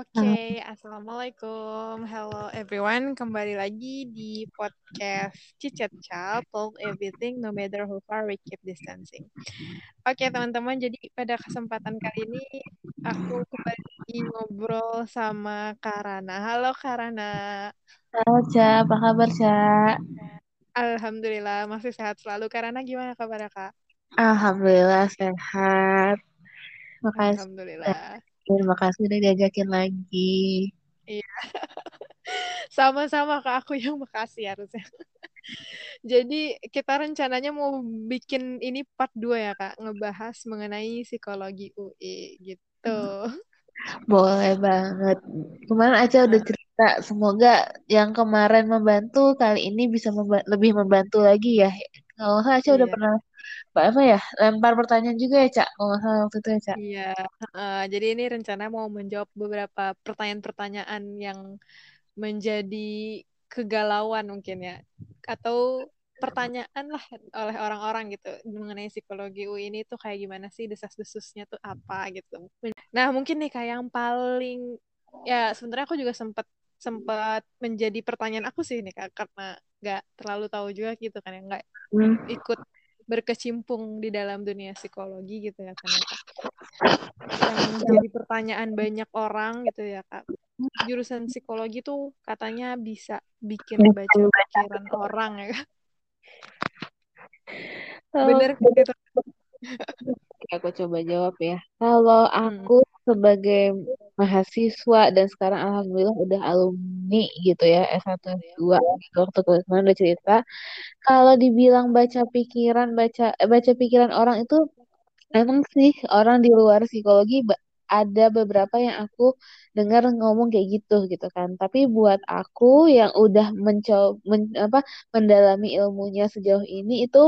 Oke, Assalamualaikum. Hello everyone, kembali lagi di podcast Cicet Child, Talk Everything, no matter how far we keep distancing. Oke teman-teman, jadi pada kesempatan kali ini aku kembali ngobrol sama Karana. Halo Karana. Halo Ca, apa kabar Ca? Alhamdulillah, masih sehat selalu. Karana gimana kabar Kak? Alhamdulillah sehat. Makasih. Alhamdulillah. Terima kasih udah diajakin lagi. Iya. Sama-sama Kak, aku yang makasih harusnya. Jadi kita rencananya mau bikin ini part 2 ya Kak, ngebahas mengenai psikologi UI gitu. Boleh banget. Kemarin aja udah cerita, semoga yang kemarin membantu kali ini bisa memba lebih membantu lagi ya. Kalau Aca udah Iya. Pernah apa ya lempar pertanyaan juga ya Cak kalau nggak salah waktu itu ya Cak Iya, uh, jadi ini rencana mau menjawab beberapa pertanyaan-pertanyaan yang menjadi kegalauan mungkin ya, atau pertanyaan lah oleh orang-orang gitu mengenai psikologi UI ini tuh kayak gimana sih desas-desusnya tuh apa gitu. Nah mungkin nih kayak yang paling ya sebenarnya aku juga sempat sempat menjadi pertanyaan aku sih nih kak karena nggak terlalu tahu juga gitu kan ya nggak hmm. ikut berkecimpung di dalam dunia psikologi gitu ya kan ya kak. Yang jadi pertanyaan banyak orang gitu ya kak. Jurusan psikologi tuh katanya bisa bikin baca pikiran orang ya kak. Bener gitu aku coba jawab ya. Kalau aku hmm. Sebagai mahasiswa dan sekarang alhamdulillah udah alumni gitu ya S1 S2 gitu. Waktu kemarin udah cerita kalau dibilang baca pikiran baca eh, baca pikiran orang itu emang sih orang di luar psikologi ada beberapa yang aku dengar ngomong kayak gitu gitu kan. Tapi buat aku yang udah mencoba men, apa mendalami ilmunya sejauh ini itu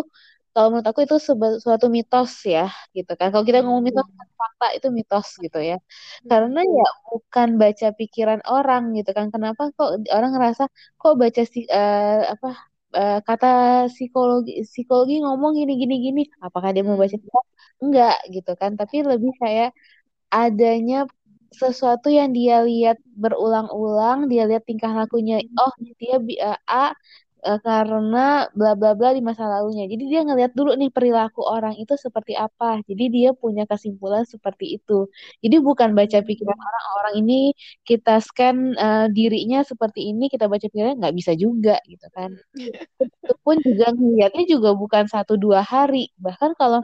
kalau menurut aku itu suatu mitos ya gitu kan. Kalau kita ngomong mitos kan fakta itu mitos gitu ya. Karena ya bukan baca pikiran orang gitu kan. Kenapa kok orang ngerasa kok baca si uh, apa uh, kata psikologi psikologi ngomong gini gini gini apakah dia mau baca pikiran enggak gitu kan. Tapi lebih kayak adanya sesuatu yang dia lihat berulang-ulang dia lihat tingkah lakunya oh dia uh, A uh, karena bla bla bla di masa lalunya. Jadi dia ngelihat dulu nih perilaku orang itu seperti apa. Jadi dia punya kesimpulan seperti itu. Jadi bukan baca pikiran orang orang ini kita scan uh, dirinya seperti ini kita baca pikiran nggak bisa juga gitu kan. itu pun juga ngelihatnya juga bukan satu dua hari. Bahkan kalau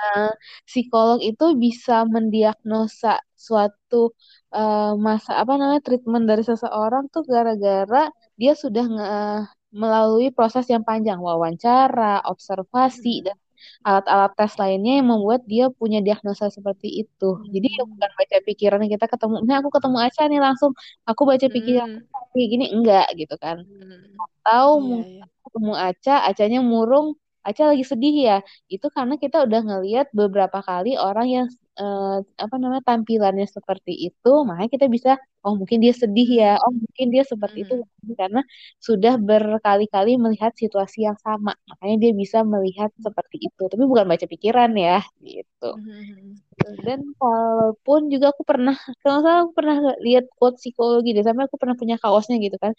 uh, psikolog itu bisa mendiagnosa suatu uh, masa apa namanya treatment dari seseorang tuh gara-gara dia sudah nge, melalui proses yang panjang, wawancara, observasi, dan alat-alat tes lainnya yang membuat dia punya diagnosa seperti itu. Hmm. Jadi ya bukan baca pikiran kita ketemu, ini aku ketemu Aca nih langsung, aku baca pikiran hmm. kayak gini enggak gitu kan. Hmm. Atau yeah, mungkin yeah. ketemu Aca, Acanya murung, Aca lagi sedih ya. Itu karena kita udah ngelihat beberapa kali orang yang uh, apa namanya tampilannya seperti itu, makanya kita bisa oh mungkin dia sedih ya, oh mungkin dia seperti itu karena sudah berkali-kali melihat situasi yang sama, makanya dia bisa melihat seperti itu. Tapi bukan baca pikiran ya, gitu. Dan walaupun juga aku pernah, kalau salah aku pernah lihat quote psikologi deh, sampai aku pernah punya kaosnya gitu kan.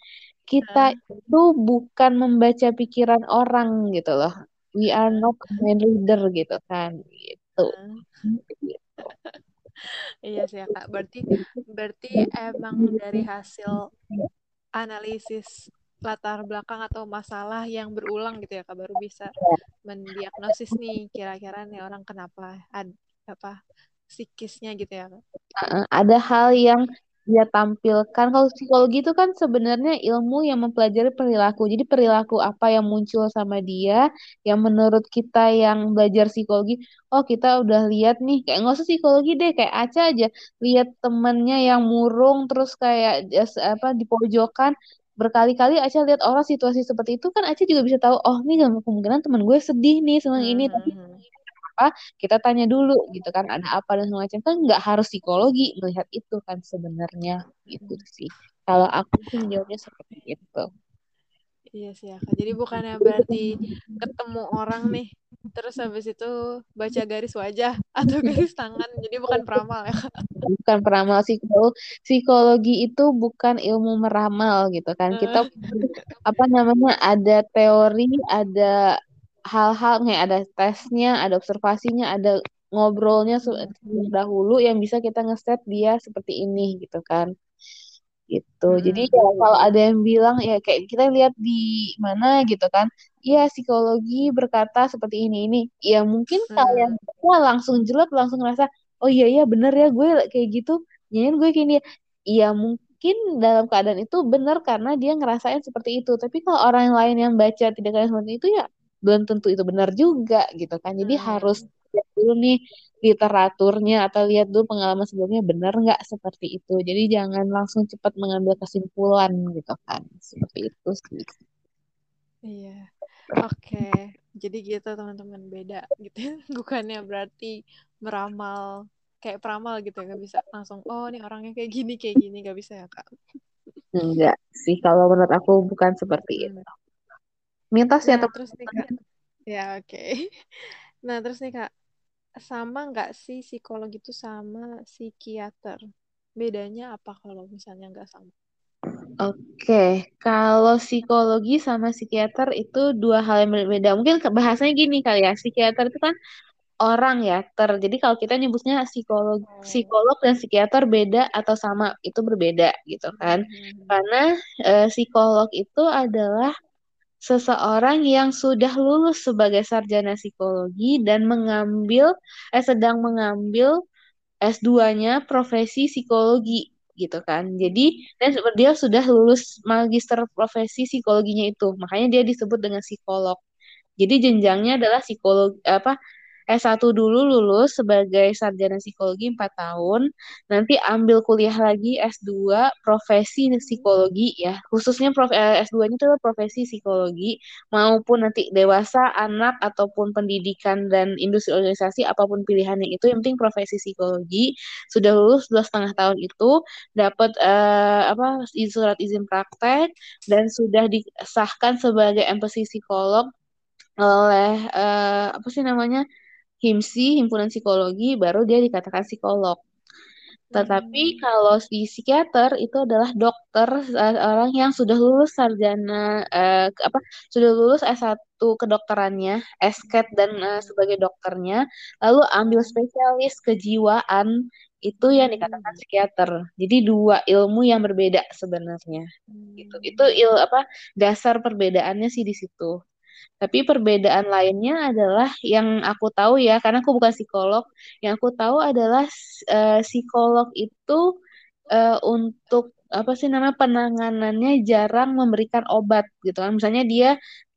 Kita itu bukan membaca pikiran orang gitu loh. We are not mind reader gitu kan, gitu. gitu. Iya sih ya kak. Berarti berarti emang dari hasil analisis latar belakang atau masalah yang berulang gitu ya kak baru bisa mendiagnosis nih kira-kira nih orang kenapa ad, apa psikisnya gitu ya kak. Ada hal yang dia tampilkan. Kalau psikologi itu kan sebenarnya ilmu yang mempelajari perilaku. Jadi perilaku apa yang muncul sama dia yang menurut kita yang belajar psikologi oh kita udah lihat nih. Kayak nggak usah psikologi deh kayak Aca aja. Lihat temennya yang murung terus kayak apa di pojokan. Berkali-kali Aca lihat orang situasi seperti itu kan Aca juga bisa tahu oh nih kemungkinan teman gue sedih nih sama ini. Tapi apa kita tanya dulu gitu kan ada apa dan semacam kan nggak harus psikologi melihat itu kan sebenarnya gitu sih kalau aku sih menjawabnya seperti itu Iya sih ya kak. Jadi bukannya berarti ketemu orang nih, terus habis itu baca garis wajah atau garis tangan. Jadi bukan peramal ya kak. bukan peramal psikologi psikologi itu bukan ilmu meramal gitu kan kita apa namanya ada teori ada hal-hal nih ada tesnya ada observasinya ada ngobrolnya Hmm. dahulu yang bisa kita ngeset dia seperti ini gitu kan gitu. Jadi Mm-mm. ya kalau ada yang bilang ya kayak kita lihat di mana gitu kan, iya psikologi berkata seperti ini ini. Ya mungkin kalian Hmm. wah langsung jelek langsung ngerasa oh iya iya bener ya gue kayak gitu. Nyanyiin gue kayak dia. Iya mungkin dalam keadaan itu benar karena dia ngerasain seperti itu. Tapi kalau orang yang lain yang baca tidak kayak seperti itu ya belum tentu itu benar juga gitu kan. Jadi harus Hmm. lihat dulu nih literaturnya atau lihat dulu pengalaman sebelumnya benar nggak seperti itu. Jadi jangan langsung cepat mengambil kesimpulan gitu kan. Seperti itu sih. Iya. Oke. Jadi gitu teman-teman beda gitu. Bukannya berarti meramal kayak peramal gitu ya, nggak bisa langsung oh nih orangnya kayak gini kayak gini nggak bisa ya kak. Enggak sih kalau menurut aku bukan seperti itu. Mitos ya Nah terus nih kak, ya oke. Nah terus nih kak, sama nggak sih psikolog itu sama psikiater? Bedanya apa kalau misalnya nggak sama? Oke, kalau psikologi sama psikiater itu dua hal yang berbeda. Mungkin bahasanya gini kali ya, psikiater itu kan orang ya, ter. Jadi kalau kita nyebutnya psikolog, Oh. psikolog dan psikiater beda atau sama, itu berbeda gitu kan. Hmm. Karena eh, psikolog itu adalah seseorang yang sudah lulus sebagai sarjana psikologi dan mengambil, eh sedang mengambil S2-nya profesi psikologi gitu kan. Jadi dan dia sudah lulus magister profesi psikologinya itu. Makanya dia disebut dengan psikolog. Jadi jenjangnya adalah psikolog apa S1 dulu lulus sebagai sarjana psikologi 4 tahun, nanti ambil kuliah lagi S2 profesi psikologi ya. Khususnya prof, eh, S2-nya itu profesi psikologi. Maupun nanti dewasa, anak ataupun pendidikan dan industri organisasi apa pun pilihannya itu yang penting profesi psikologi. Sudah lulus dua setengah tahun itu dapat eh, apa surat izin praktek dan sudah disahkan sebagai MPC psikolog oleh eh, apa sih namanya HIMSI, Himpunan Psikologi, baru dia dikatakan psikolog. Tetapi Hmm. kalau di psikiater itu adalah dokter eh, orang yang sudah lulus sarjana eh, ke- apa sudah lulus S1 kedokterannya, SKET dan eh, Hmm. sebagai dokternya, lalu ambil spesialis kejiwaan itu yang dikatakan Hmm. psikiater. Jadi dua ilmu yang berbeda sebenarnya. Gitu. Itu Hmm. il apa dasar perbedaannya sih di situ. Tapi perbedaan lainnya adalah yang aku tahu ya, karena aku bukan psikolog, yang aku tahu adalah eh, psikolog itu eh, untuk apa sih namanya penanganannya jarang memberikan obat gitu kan. Misalnya dia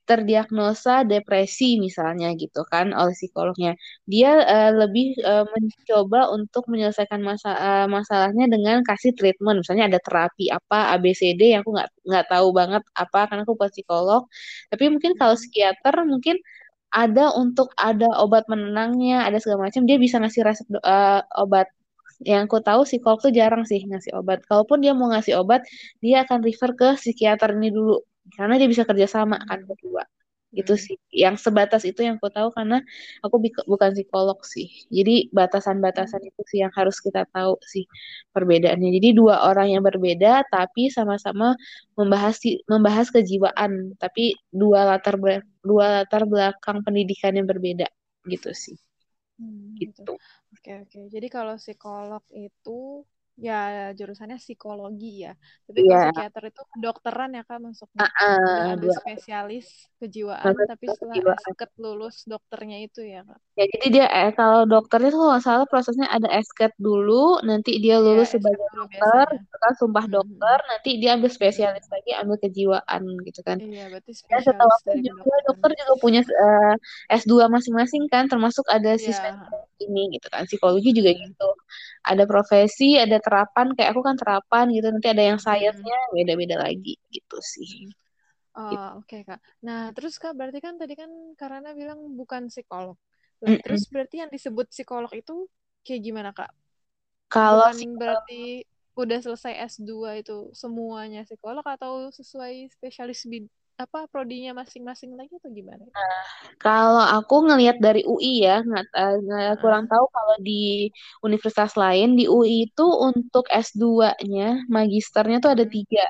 terdiagnosa depresi misalnya gitu kan oleh psikolognya. Dia eh, lebih eh, mencoba untuk menyelesaikan masa, eh, masalahnya dengan kasih treatment. Misalnya ada terapi apa ABCD yang aku nggak nggak tahu banget apa karena aku bukan psikolog. Tapi mungkin kalau psikiater mungkin ada untuk ada obat penenangnya, ada segala macam. Dia bisa ngasih resep eh, obat. Yang aku tahu psikolog tuh jarang sih ngasih obat. Kalaupun dia mau ngasih obat, dia akan refer ke psikiater ini dulu. Karena dia bisa kerjasama kan Hmm. berdua. Itu Hmm. sih. Yang sebatas itu yang aku tahu karena aku bukan psikolog sih. Jadi batasan-batasan itu sih yang harus kita tahu sih perbedaannya. Jadi dua orang yang berbeda tapi sama-sama membahas membahas kejiwaan, tapi dua latar dua latar belakang pendidikan yang berbeda gitu sih. Hmm, gitu. Gitu. Oke, oke. Jadi kalau psikolog itu ya jurusannya psikologi ya. Tapi kalau Iya, psikiater itu kedokteran ya Kak masuknya. Ambil dua spesialis kejiwaan, tapi setelah kejiwaan. esket lulus dokternya itu ya Kak. Ya, jadi dia eh, kalau dokternya tuh kalau salah prosesnya ada SKET dulu, nanti dia Iya, lulus esket sebagai dokter, biasanya. kan sumpah Hmm, hmm, dokter, nanti dia ambil hmm. spesialis lagi, ambil kejiwaan gitu kan. Iya, berarti Dan setahu spesialis aku dari juga kedokteran. dokter juga punya eh, S2 masing-masing kan, termasuk ada si Iya. spesialis ini gitu kan. Psikologi juga Hmm, gitu. Ada profesi, ada terapan, kayak aku kan terapan gitu, nanti ada yang hmm, sainsnya beda-beda lagi gitu sih. hmm. Gitu. Oh, oke Kak. Nah, terus Kak berarti kan tadi kan Karana bilang bukan psikolog. Lah, Mm-mm. terus berarti yang disebut psikolog itu kayak gimana Kak? Kalau Bukan berarti udah selesai S2 itu semuanya psikolog atau sesuai spesialis bid apa prodinya masing-masing lagi atau gimana? Kalau aku ngelihat dari UI ya, nggak, nggak- kurang tahu kalau di universitas lain. Di UI itu untuk S2-nya, magisternya tuh ada Mm-mm. tiga.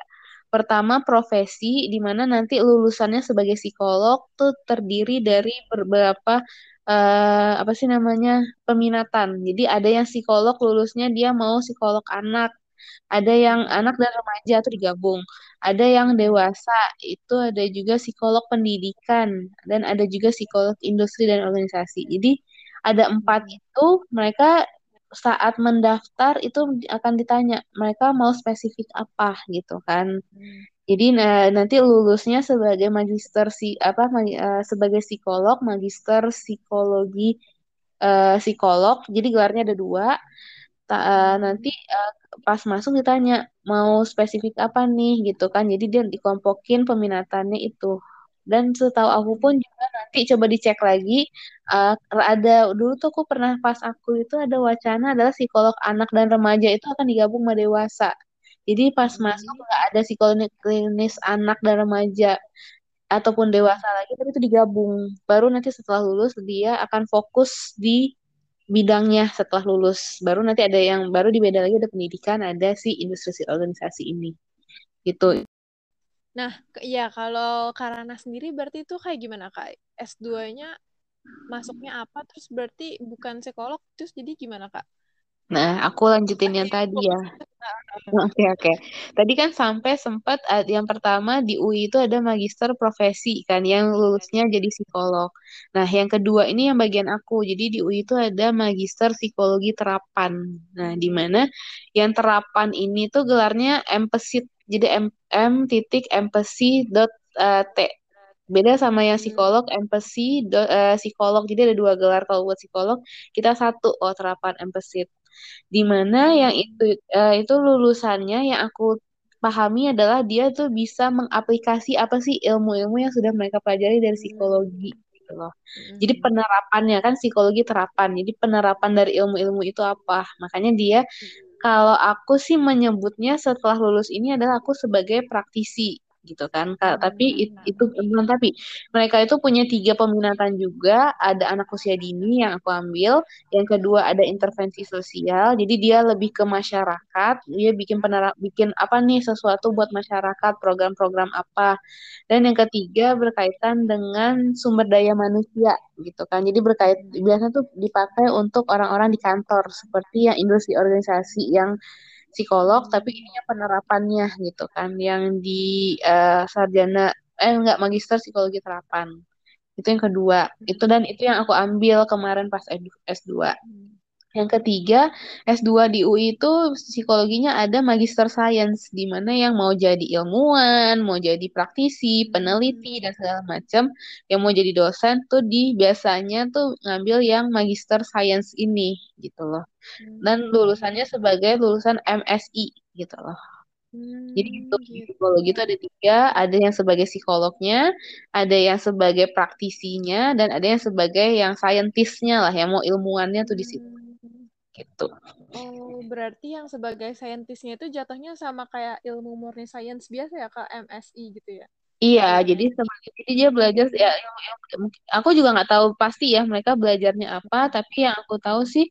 Pertama, profesi, di mana nanti lulusannya sebagai psikolog tuh terdiri dari beberapa, eh, apa sih namanya, peminatan. Jadi ada yang psikolog lulusnya dia mau psikolog anak, ada yang anak dan remaja tuh digabung. Ada yang dewasa, itu ada juga psikolog pendidikan, dan ada juga psikolog industri dan organisasi. Jadi ada empat Mm-mm. itu, mereka saat mendaftar itu akan ditanya, mereka mau spesifik apa gitu kan. Mm-mm. Jadi nah, nanti lulusnya sebagai magister si apa ma- eh, sebagai psikolog, magister psikologi eh, psikolog. Jadi gelarnya ada dua. Ta- eh, nanti eh, pas masuk ditanya mau spesifik apa nih gitu kan. Jadi dia dikompokin peminatannya itu. Dan setahu aku pun juga nanti coba dicek lagi eh, ada dulu tuh aku pernah pas aku itu ada wacana adalah psikolog anak dan remaja itu akan digabung sama dewasa. Jadi pas masuk Mm-mm. nggak ada psikolog klinis anak dan remaja ataupun dewasa lagi, tapi itu digabung. Baru nanti setelah lulus dia akan fokus di bidangnya setelah lulus. Baru nanti ada yang baru di beda lagi ada pendidikan, ada si industri si organisasi ini. Gitu. Nah, ya kalau Karana sendiri berarti itu kayak gimana Kak? S2-nya masuknya apa? Terus berarti bukan psikolog, terus jadi gimana Kak? Nah, aku lanjutin yang tadi ya. Oke, oke. Tadi kan sampai sempat yang pertama di UI itu ada magister profesi kan yang lulusnya jadi psikolog. Nah, yang kedua ini yang bagian aku. Jadi di UI itu ada magister psikologi terapan. Nah, di mana yang terapan ini tuh gelarnya MPSIT. Jadi M, M titik dot eh, T. Beda sama yang psikolog, empathy, do- eh, psikolog. Jadi ada dua gelar kalau buat psikolog. Kita satu, oh terapan empathy di mana yang itu Hmm. eh, itu lulusannya yang aku pahami adalah dia tuh bisa mengaplikasi apa sih ilmu-ilmu yang sudah mereka pelajari dari psikologi Hmm. gitu loh. Jadi Hmm. penerapannya kan psikologi terapan. Jadi penerapan dari ilmu-ilmu itu apa? Makanya dia kalau aku sih menyebutnya setelah lulus ini adalah aku sebagai praktisi gitu kan Kak. Tapi it- itu bukan tapi mereka itu punya tiga peminatan juga. Ada anak usia dini yang aku ambil. Yang kedua ada intervensi sosial. Jadi dia lebih ke masyarakat. Dia bikin penera bikin apa nih sesuatu buat masyarakat, program-program apa. Dan yang ketiga berkaitan dengan sumber daya manusia gitu kan. Jadi berkait biasanya tuh dipakai untuk orang-orang di kantor seperti yang industri organisasi yang psikolog tapi ininya penerapannya gitu kan yang di eh, sarjana eh enggak magister psikologi terapan. Itu yang kedua. Itu dan itu yang aku ambil kemarin pas S2. Yang ketiga, S2 di UI itu psikologinya ada magister science, di mana yang mau jadi ilmuwan, mau jadi praktisi, peneliti, dan segala macam, yang mau jadi dosen tuh di biasanya tuh ngambil yang magister science ini, gitu loh. Dan lulusannya sebagai lulusan MSI, gitu loh. Jadi itu Hmm, di gitu. psikologi itu ada tiga, ada yang sebagai psikolognya, ada yang sebagai praktisinya, dan ada yang sebagai yang saintisnya lah, yang mau ilmuannya tuh di situ. Gitu. Oh, berarti yang sebagai saintisnya itu jatuhnya sama kayak ilmu murni sains biasa ya, Kak, MSI gitu ya? Iya, jadi seperti jadi dia belajar ya aku juga nggak tahu pasti ya mereka belajarnya apa, tapi yang aku tahu sih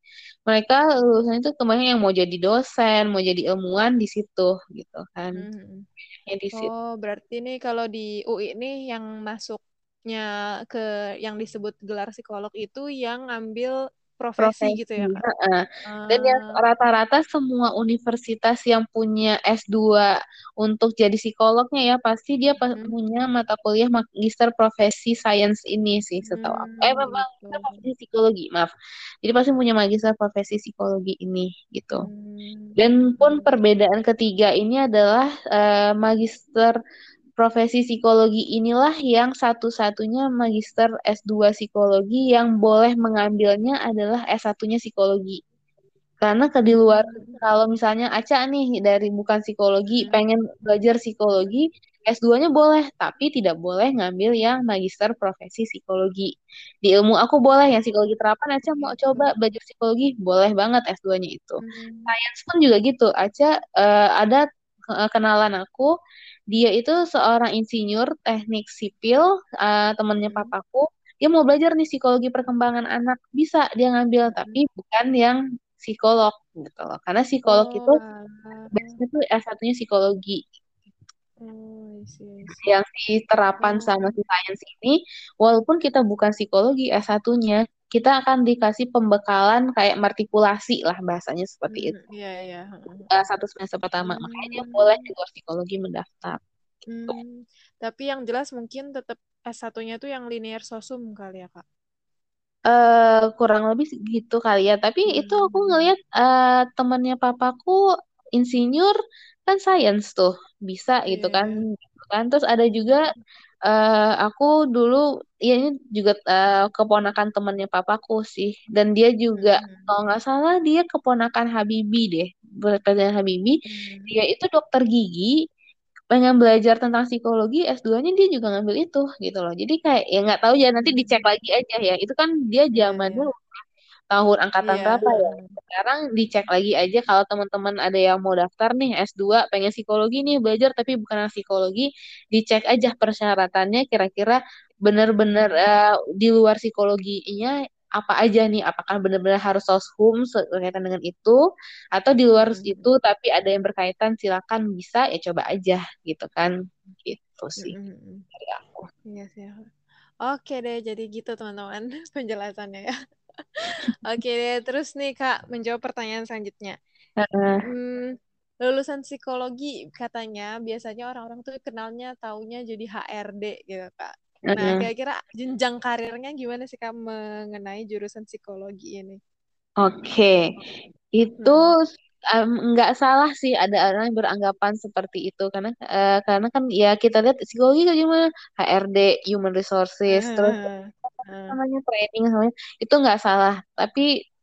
mereka lulusan itu kemarin yang mau jadi dosen, mau jadi ilmuwan di situ gitu kan. Hmm. Ya di situ. Oh, berarti nih kalau di UI nih yang masuknya ke yang disebut gelar psikolog itu yang ngambil profesi profesi. gitu ya, Kak? Heeh. Dan yang Ah, rata-rata semua universitas yang punya S2 untuk jadi psikolognya ya pasti dia hmm. punya mata kuliah magister profesi sains ini sih setahu aku. Eh Hmm, memang gitu. magister profesi psikologi, maaf. Jadi pasti punya magister profesi psikologi ini gitu. Hmm. Dan pun perbedaan ketiga ini adalah eh, magister profesi psikologi inilah yang satu-satunya magister S2 psikologi yang boleh mengambilnya adalah S1-nya psikologi. Karena ke di luar, Hmm. kalau misalnya Aca nih dari bukan psikologi, Hmm. pengen belajar psikologi, S2-nya boleh, tapi tidak boleh ngambil yang magister profesi psikologi. Di ilmu aku boleh, yang psikologi terapan Aca mau Gitu. coba belajar psikologi, boleh banget S2-nya itu. Hmm. Sains pun juga gitu, Aca eh, ada ke- kenalan aku dia itu seorang insinyur teknik sipil uh, temennya Hmm. papaku dia mau belajar nih psikologi perkembangan anak bisa dia ngambil tapi Hmm. bukan yang psikolog gitu loh karena psikolog itu Oh, alah. biasanya tuh S1-nya psikologi Oh, yang si terapan sama Oh. si sains ini walaupun kita bukan psikologi S1-nya kita akan dikasih pembekalan kayak martikulasi lah bahasanya seperti Hmm, itu iya, iya. Hmm. uh, satu semester pertama makanya Hmm. boleh di luar psikologi mendaftar Hmm. Tapi yang jelas mungkin tetap S1-nya tuh yang linear sosum kali ya, Kak. eh kurang lebih gitu kali ya. Tapi itu aku Hmm. ngelihat eh temannya papaku insinyur kan sains tuh bisa gitu Iya, kan. iya. Gitu kan. Terus ada juga Eh aku dulu ya ini juga eh, keponakan temannya papaku sih. Dan dia juga Hmm. kalau nggak salah dia keponakan Habibie deh. Presiden Habibie. Hmm. Dia itu dokter gigi pengen belajar tentang psikologi S2-nya dia juga ngambil itu gitu loh. Jadi kayak ya nggak tahu ya nanti dicek lagi aja ya. Itu kan dia Iya, zaman iya. dulu tahun angkatan Iya. berapa ya? Hmm. Sekarang dicek lagi aja kalau teman-teman ada yang mau daftar nih S2 pengen psikologi nih belajar tapi bukan psikologi, dicek aja persyaratannya kira-kira benar-benar Hmm. eh, di luar psikologinya apa aja nih? Apakah benar-benar harus soshum berkaitan dengan itu atau di luar Hmm. itu tapi ada yang berkaitan silakan bisa ya coba aja gitu kan. Gitu sih Hmm. dari aku. Iya sih. Oke deh, jadi gitu teman-teman penjelasannya ya. Oke deh, terus nih Kak, menjawab pertanyaan selanjutnya. Heeh. Hmm, lulusan psikologi katanya biasanya orang-orang tuh kenalnya taunya jadi HRD gitu Kak. Nah, kira-kira jenjang karirnya gimana sih Kak mengenai jurusan psikologi ini? Oke, itu Hmm. em, nggak salah sih ada orang yang beranggapan seperti itu karena eh, karena kan ya kita lihat psikologi kan gimana HRD, human resources, terus Hmm. Namanya training namanya itu nggak salah. Tapi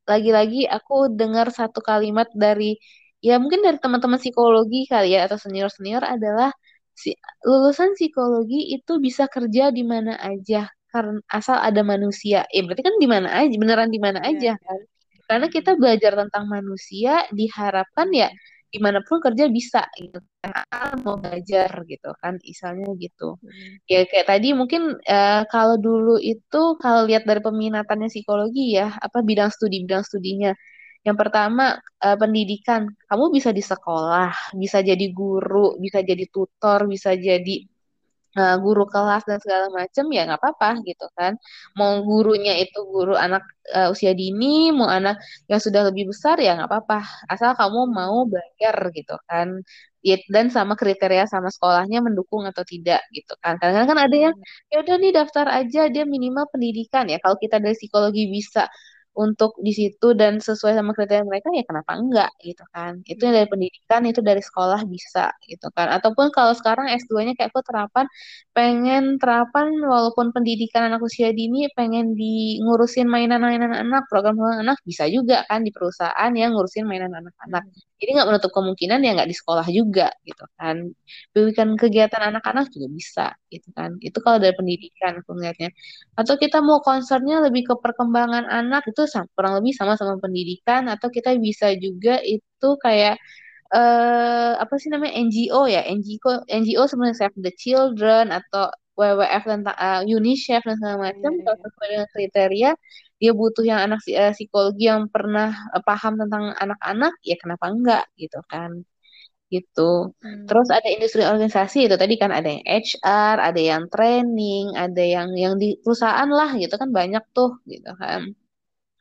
lagi-lagi aku dengar satu kalimat dari ya mungkin dari teman-teman psikologi kali ya atau senior-senior adalah si lulusan psikologi itu bisa kerja di mana aja karena asal ada manusia. Eh berarti kan di mana aja, beneran di mana Iya, aja iya. kan? Karena kita belajar tentang manusia diharapkan ya di mana pun kerja bisa gitu. Kan mau belajar gitu kan misalnya gitu. Hmm. ya kayak tadi mungkin eh, kalau dulu itu kalau lihat dari peminatannya psikologi ya apa bidang studi bidang studinya. Yang pertama eh, pendidikan. Kamu bisa di sekolah bisa jadi guru bisa jadi tutor bisa jadi eh, guru kelas dan segala macam ya nggak apa-apa gitu kan. Mau gurunya itu guru anak eh, usia dini mau anak yang sudah lebih besar ya nggak apa-apa. Asal kamu mau belajar gitu kan. Ya, dan sama kriteria sama sekolahnya mendukung atau tidak gitu kan. Kadang-kadang kan ada yang ya udah nih daftar aja dia minimal pendidikan ya. Kalau kita dari psikologi bisa untuk di situ dan sesuai sama kriteria mereka ya kenapa enggak gitu kan. Itu dari pendidikan itu dari sekolah bisa gitu kan. Ataupun kalau sekarang S2-nya kayak aku terapan pengen terapan walaupun pendidikan anak usia dini pengen di ngurusin mainan-mainan anak program anak bisa juga kan di perusahaan yang ngurusin mainan anak-anak. Jadi nggak menutup kemungkinan ya nggak di sekolah juga gitu kan. Bikin kegiatan anak-anak juga bisa gitu kan. Itu kalau dari pendidikan aku ngeliatnya. Atau kita mau concernnya lebih ke perkembangan anak itu kurang lebih sama-sama pendidikan atau kita bisa juga itu kayak eh apa sih namanya NGO ya NGO NGO sebenarnya Save the Children atau WWF tentang uh, UNICEF dan segala macam kalau sesuai dengan kriteria dia butuh yang anak uh, psikologi yang pernah uh, paham tentang anak-anak ya kenapa enggak gitu kan gitu. Hmm. Terus ada industri organisasi itu tadi kan ada yang HR, ada yang training, ada yang yang di perusahaan lah gitu kan banyak tuh gitu kan.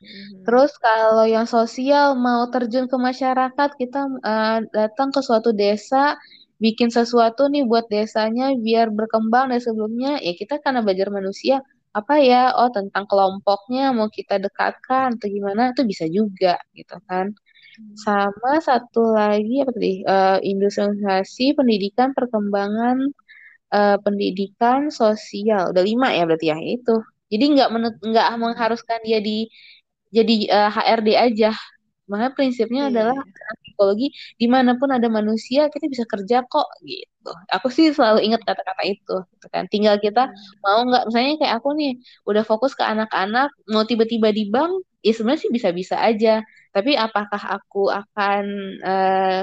Hmm. Terus kalau yang sosial mau terjun ke masyarakat kita uh, datang ke suatu desa bikin sesuatu nih buat desanya biar berkembang. Dari sebelumnya ya kita karena belajar manusia apa ya oh tentang kelompoknya mau kita dekatkan atau gimana itu bisa juga gitu kan. Sama satu lagi apa tadi uh, industrialisasi pendidikan perkembangan uh, pendidikan sosial. Udah lima ya berarti ya itu. Jadi nggak nggak mengharuskan dia di jadi uh, HRD aja. Makanya prinsipnya Iya, adalah psikologi di mana pun ada manusia kita bisa kerja kok gitu. Aku sih selalu ingat kata-kata itu gitu kan. Tinggal kita mau nggak. Misalnya kayak aku nih udah fokus ke anak-anak mau tiba-tiba di bank ya sebenarnya sih bisa-bisa aja. Tapi apakah aku akan eh,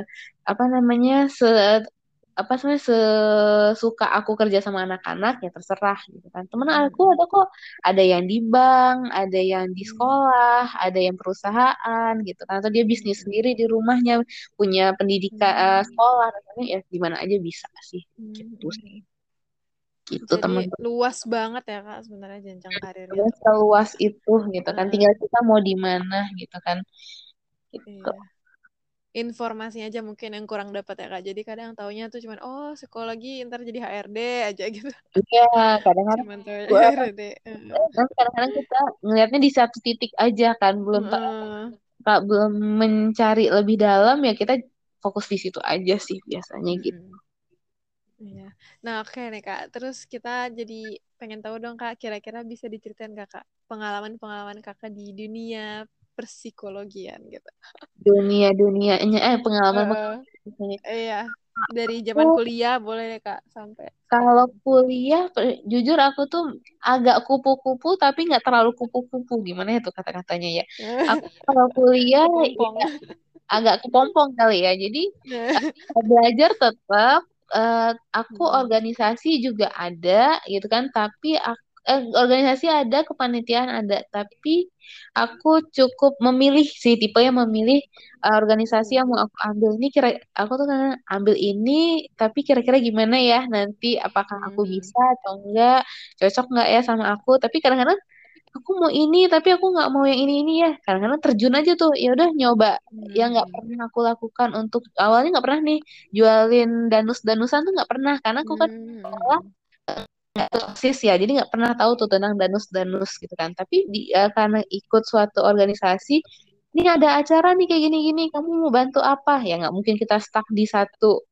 apa namanya se apa sebenarnya sesuka aku kerja sama anak-anak ya terserah gitu kan temen aku Mm-mm. ada kok ada yang di bank ada yang di Mm. sekolah ada yang perusahaan gitu kan atau dia bisnis Mm-mm. sendiri di rumahnya punya pendidikan Mm. sekolah ya di mana aja bisa sih gitu sih gitu teman luas banget ya Kak sebenarnya jenjang karirnya Terus tuh. seluas itu gitu kan tinggal kita mau di mana gitu kan gitu iya. Informasinya aja mungkin yang kurang dapat ya Kak. Jadi kadang taunya tuh cuman oh psikologi ntar jadi HRD aja gitu. iya kadang-kadang HRD. Kadang-kadang kita ngelihatnya di satu titik aja kan belum tak Heeh. tak- belum mencari lebih dalam ya kita fokus di situ aja sih biasanya gitu Mm-mm. Iya. Nah, oke nih Kak. Terus kita jadi pengen tahu dong Kak, kira-kira bisa diceritain Kakak pengalaman-pengalaman Kakak di dunia persikologian gitu. dunia dunianya eh pengalaman pengalaman Iya. Dari zaman aku kuliah boleh deh Kak sampai kalau kuliah jujur aku tuh agak kupu-kupu tapi nggak terlalu kupu-kupu gimana ya tuh kata-katanya ya aku kalau kuliah ya agak kepompong kali ya jadi belajar tetap eh, aku Mm-mm. organisasi juga ada gitu kan tapi aku eh, organisasi ada kepanitiaan ada. Tapi aku cukup memilih sih tipe yang memilih eh, organisasi yang mau aku ambil. Ini kira aku tuh kan ambil ini tapi kira-kira gimana ya? Nanti apakah aku Mm-mm. bisa atau enggak? Cocok nggak ya sama aku? Tapi kadang-kadang aku mau ini tapi aku nggak mau yang ini ini ya. Kadang-kadang terjun aja tuh ya udah nyoba. Yang nggak pernah aku lakukan untuk awalnya nggak pernah nih jualin danus-danusan tuh nggak pernah. Karena aku kan sekolah Mm-mm. Nggak OSIS ya jadi nggak pernah tahu tuh tentang danus-danus gitu kan. Tapi di, eh, karena ikut suatu organisasi ini ada acara nih kayak gini-gini kamu mau bantu apa? Ya nggak mungkin kita stuck di satu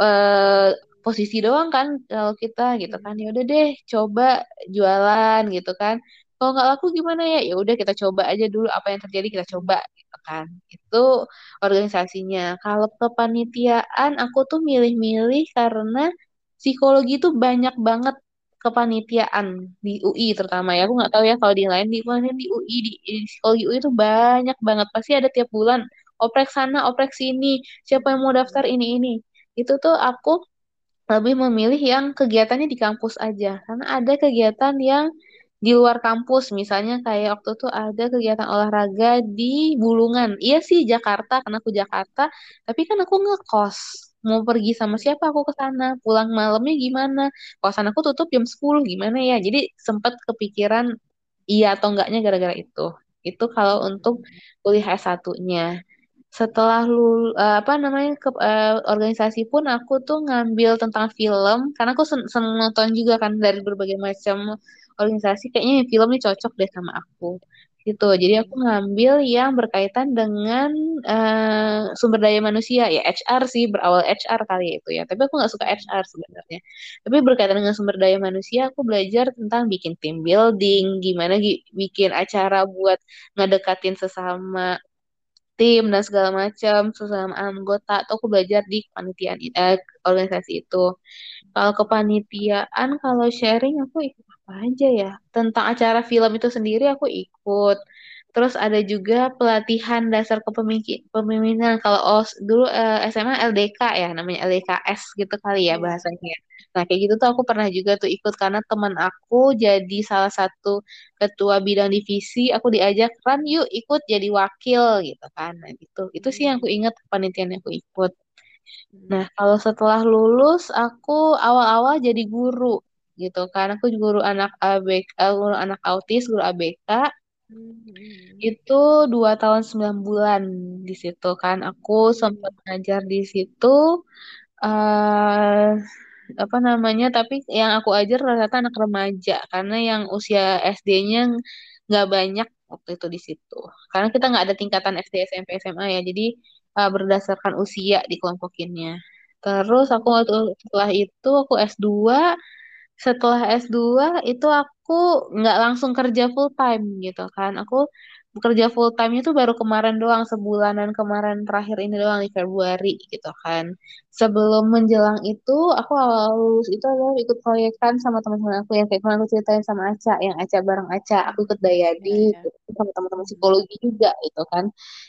eh, posisi doang kan kalau kita gitu kan. Ya udah deh coba jualan gitu kan. Kalau nggak laku gimana ya? Ya udah kita coba aja dulu apa yang terjadi kita coba gitu kan. Itu organisasinya. Kalau kepanitiaan aku tuh milih-milih karena psikologi itu banyak banget kepanitiaan di UI terutama ya. Aku nggak tahu ya kalau di lain di mana di UI di, di UI itu banyak banget. Pasti ada tiap bulan oprek sana oprek sini siapa yang mau daftar ini ini. Itu tuh aku lebih memilih yang kegiatannya di kampus aja. Karena ada kegiatan yang di luar kampus. Misalnya kayak waktu tuh ada kegiatan olahraga di Bulungan. Iya sih Jakarta karena aku Jakarta tapi kan aku ngekos mau pergi sama siapa aku ke sana? Pulang malamnya gimana? Kosan aku tutup jam 10 gimana ya? Jadi sempat kepikiran iya atau enggaknya gara-gara itu. Itu kalau untuk kuliah S1-nya setelah lul eh, apa namanya ke eh, organisasi pun aku tuh ngambil tentang film. Karena aku sen seneng nonton juga kan dari berbagai macam organisasi. Kayaknya film ini cocok deh sama aku gitu. Jadi aku Mm-mm. ngambil yang berkaitan dengan eh, sumber daya manusia. Ya HR sih berawal HR kali ya itu ya. Tapi aku nggak suka HR sebenarnya. Tapi berkaitan dengan sumber daya manusia aku belajar tentang bikin team building. Gimana gi- bikin acara buat ngedekatin sesama tim dan segala macam sesama anggota. Atau aku belajar di kepanitiaan eh, organisasi itu. Kalau kepanitiaan, kalau sharing aku ikut apa aja ya? Tentang acara film itu sendiri aku ikut. Terus ada juga pelatihan dasar kepemimpi- kepemimpinan. Kalau OS, dulu eh, SMA LDK ya, namanya LDKS gitu kali ya Iya. bahasanya. Nah, kayak gitu tuh aku pernah juga tuh ikut karena teman aku jadi salah satu ketua bidang divisi, aku diajak kan yuk ikut jadi wakil gitu kan. Nah, gitu. Itu sih yang aku Mm-mm. ingat kepanitiaan yang aku ikut. Nah, Mm-mm. kalau setelah lulus, aku awal-awal jadi guru gitu kan. Aku guru anak ABK, eh, guru anak autis, guru ABK. Mm-mm. Itu dua tahun sembilan bulan di situ kan. Aku sempat Mm-mm. ngajar di situ. eh apa namanya? Tapi yang aku ajar rata-rata anak remaja karena yang usia SD-nya nggak banyak waktu itu di situ. Karena kita nggak ada tingkatan SD, SMP, SMA ya. Jadi eh, berdasarkan usia dikelompokinnya. Terus aku waktu setelah itu aku S2 setelah S2 itu aku nggak langsung kerja full time gitu kan. Aku bekerja full time itu baru kemarin doang, sebulanan kemarin terakhir ini doang di Februari gitu kan. Sebelum menjelang itu, aku awal lulus itu adalah ikut proyekan sama teman-teman aku yang kayak aku ceritain sama Aca, yang Aca bareng Aca, aku ikut Ya, Dayadi ya. gitu, sama teman-teman psikologi juga gitu kan.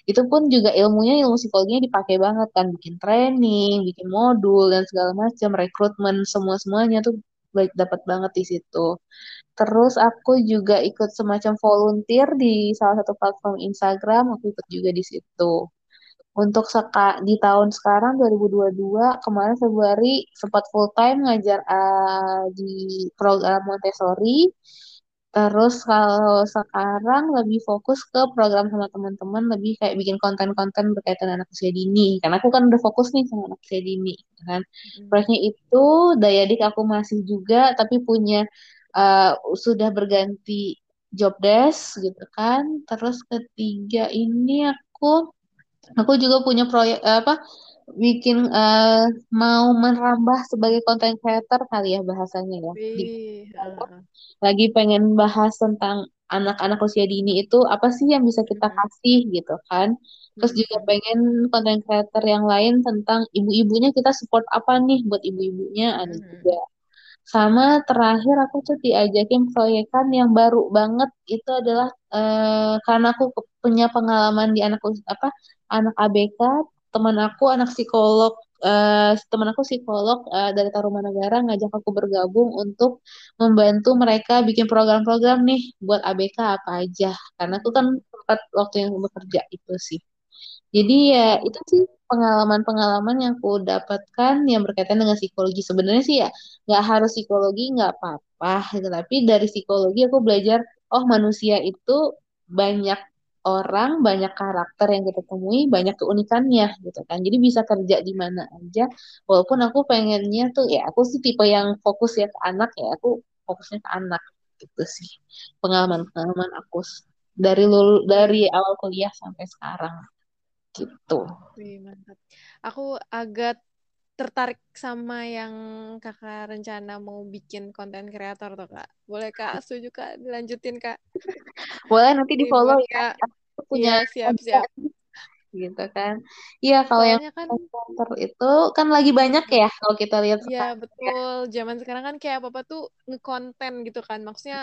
Itu pun juga ilmunya ilmu psikologinya dipakai banget kan, bikin training, bikin modul dan segala macam, rekrutmen semua-semuanya tuh baik dapat banget di situ. Terus aku juga ikut semacam volunteer di salah satu platform Instagram, aku ikut juga di situ. Untuk seka, di tahun sekarang 2022, kemarin Februari sempat full time ngajar uh, di program Montessori. Terus kalau sekarang lebih fokus ke program sama teman-teman, lebih kayak bikin konten-konten berkaitan anak usia dini. Karena aku kan udah fokus nih sama anak usia dini, gitu kan. Hmm. Proyeknya itu daya dik aku masih juga, tapi punya uh, sudah berganti job desk gitu kan. Terus ketiga ini aku aku juga punya proyek eh, apa bikin eh, mau merambah sebagai content creator kali ya bahasanya ya. Di, lagi pengen bahas tentang anak-anak usia dini itu apa sih yang bisa kita kasih gitu kan. Terus juga pengen content creator yang lain tentang ibu-ibunya kita support apa nih buat ibu-ibunya ada juga. Hmm. Sama terakhir aku tuh diajakin proyekan yang baru banget itu adalah eh, karena aku punya pengalaman di anak apa anak ABK, teman aku anak psikolog eh, teman aku psikolog eh, dari Tarumanegara ngajak aku bergabung untuk membantu mereka bikin program-program nih buat ABK apa aja. Karena aku kan sempat waktu yang bekerja itu sih. Jadi ya itu sih pengalaman-pengalaman yang aku dapatkan yang berkaitan dengan psikologi. Sebenarnya sih ya nggak harus psikologi nggak apa-apa gitu. Tapi dari psikologi aku belajar oh manusia itu banyak orang, banyak karakter yang kita temui, banyak keunikannya gitu kan. Jadi bisa kerja di mana aja. Walaupun aku pengennya tuh ya aku sih tipe yang fokus ya ke anak ya. Aku fokusnya ke anak gitu sih. Pengalaman-pengalaman aku dari lulu, dari awal kuliah sampai sekarang gitu. wih, mantap. Aku agak tertarik sama yang kakak rencana mau bikin konten kreator tuh kak. Boleh kak, setuju kak, dilanjutin kak. Boleh nanti di follow ya. kak, Aku punya iya siap-siap. konten gitu kan. Iya kalau yang kan, konten itu kan lagi banyak ya kalau kita lihat ya sekarang ya. betul, zaman sekarang kan kayak apa-apa tuh ngekonten gitu kan. Maksudnya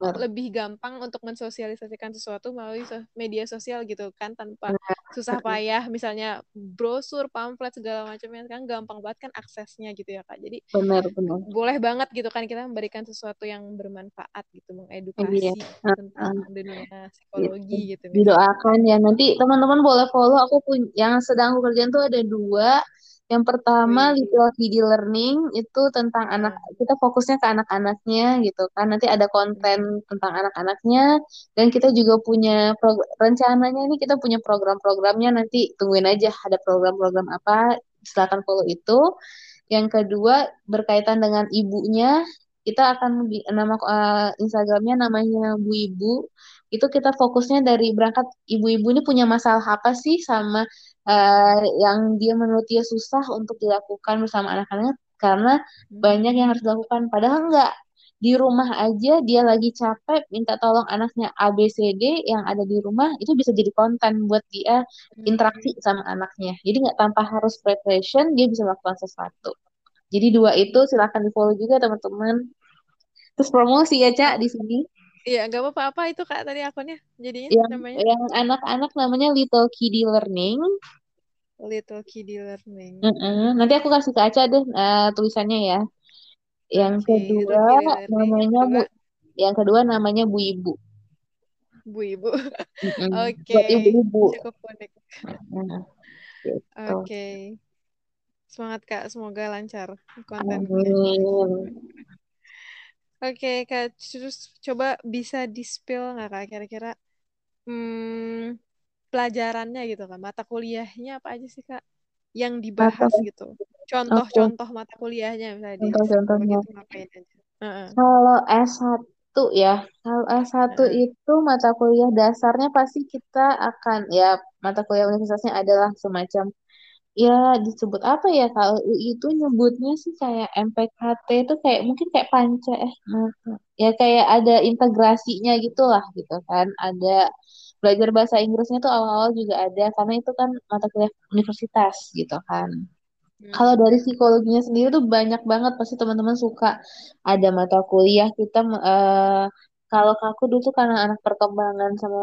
lebih gampang untuk mensosialisasikan sesuatu melalui media sosial gitu kan tanpa susah payah misalnya brosur, pamflet segala macamnya kan gampang banget kan aksesnya gitu ya Kak. Jadi benar, benar. boleh banget gitu kan kita memberikan sesuatu yang bermanfaat gitu, Iya. mengedukasi tentang Heeh. dunia gitu. psikologi gitu misalnya. Didoakan ya. Nanti teman-teman boleh follow. Aku pun yang sedang aku kerjain tuh ada dua. Yang pertama Little Kiddie Learning itu tentang anak heeh. kita fokusnya ke anak-anaknya gitu kan. Nanti ada konten Hmm, tentang anak-anaknya dan kita juga punya rencananya nih kita punya program-programnya nanti tungguin aja ada program-program apa silakan follow itu. Yang kedua berkaitan dengan ibunya kita akan nama eh, Instagramnya namanya Bu Ibu itu kita fokusnya dari berangkat ibu-ibu ini punya masalah apa sih sama eh, yang dia menurut dia susah untuk dilakukan bersama anak-anak karena banyak yang harus hmm, dilakukan. Padahal enggak di rumah aja dia lagi capek minta tolong anaknya A B C D yang ada di rumah itu bisa jadi konten buat dia interaksi hmm. sama anaknya. Jadi nggak tanpa harus preparation dia bisa melakukan sesuatu. Jadi dua itu silahkan di follow juga teman-teman. Terus promosi ya Cak di sini iya nggak apa-apa apa itu Kak tadi akunnya jadinya yang namanya yang anak-anak namanya Little Kiddie Learning. Little Kiddie Learning. Mm-mm. Nanti aku kasih ke Aca deh eh, tulisannya ya. Yang Little kedua namanya Bu, yang kedua namanya Bu Ibu. Bu Ibu. Oke, Buat ibu-ibu. cukup unik. Nah, gitu. Oke, semangat Kak, semoga lancar kontennya. Amin. Oke, Kak, terus coba bisa di-spill nggak Kak? Kira-kira hmm, pelajarannya gitu kan, mata kuliahnya apa aja sih Kak yang dibahas gitu? Contoh-contoh mata kuliahnya misalnya contoh-contohnya. gitu ngapain aja? Heeh, Kalau s satu ya, kalau s satu heeh, itu mata kuliah dasarnya pasti kita akan ya mata kuliah universitasnya adalah semacam ya disebut apa ya kalau UI itu nyebutnya sih kayak MPKT itu kayak mungkin kayak panca eh ya kayak ada integrasinya gitu lah gitu kan ada belajar bahasa Inggrisnya tuh awal-awal juga ada karena itu kan mata kuliah universitas gitu kan kalau Hmm. dari psikologinya sendiri tuh banyak banget pasti teman-teman suka ada mata kuliah kita eh, kalau aku dulu tuh karena anak perkembangan sama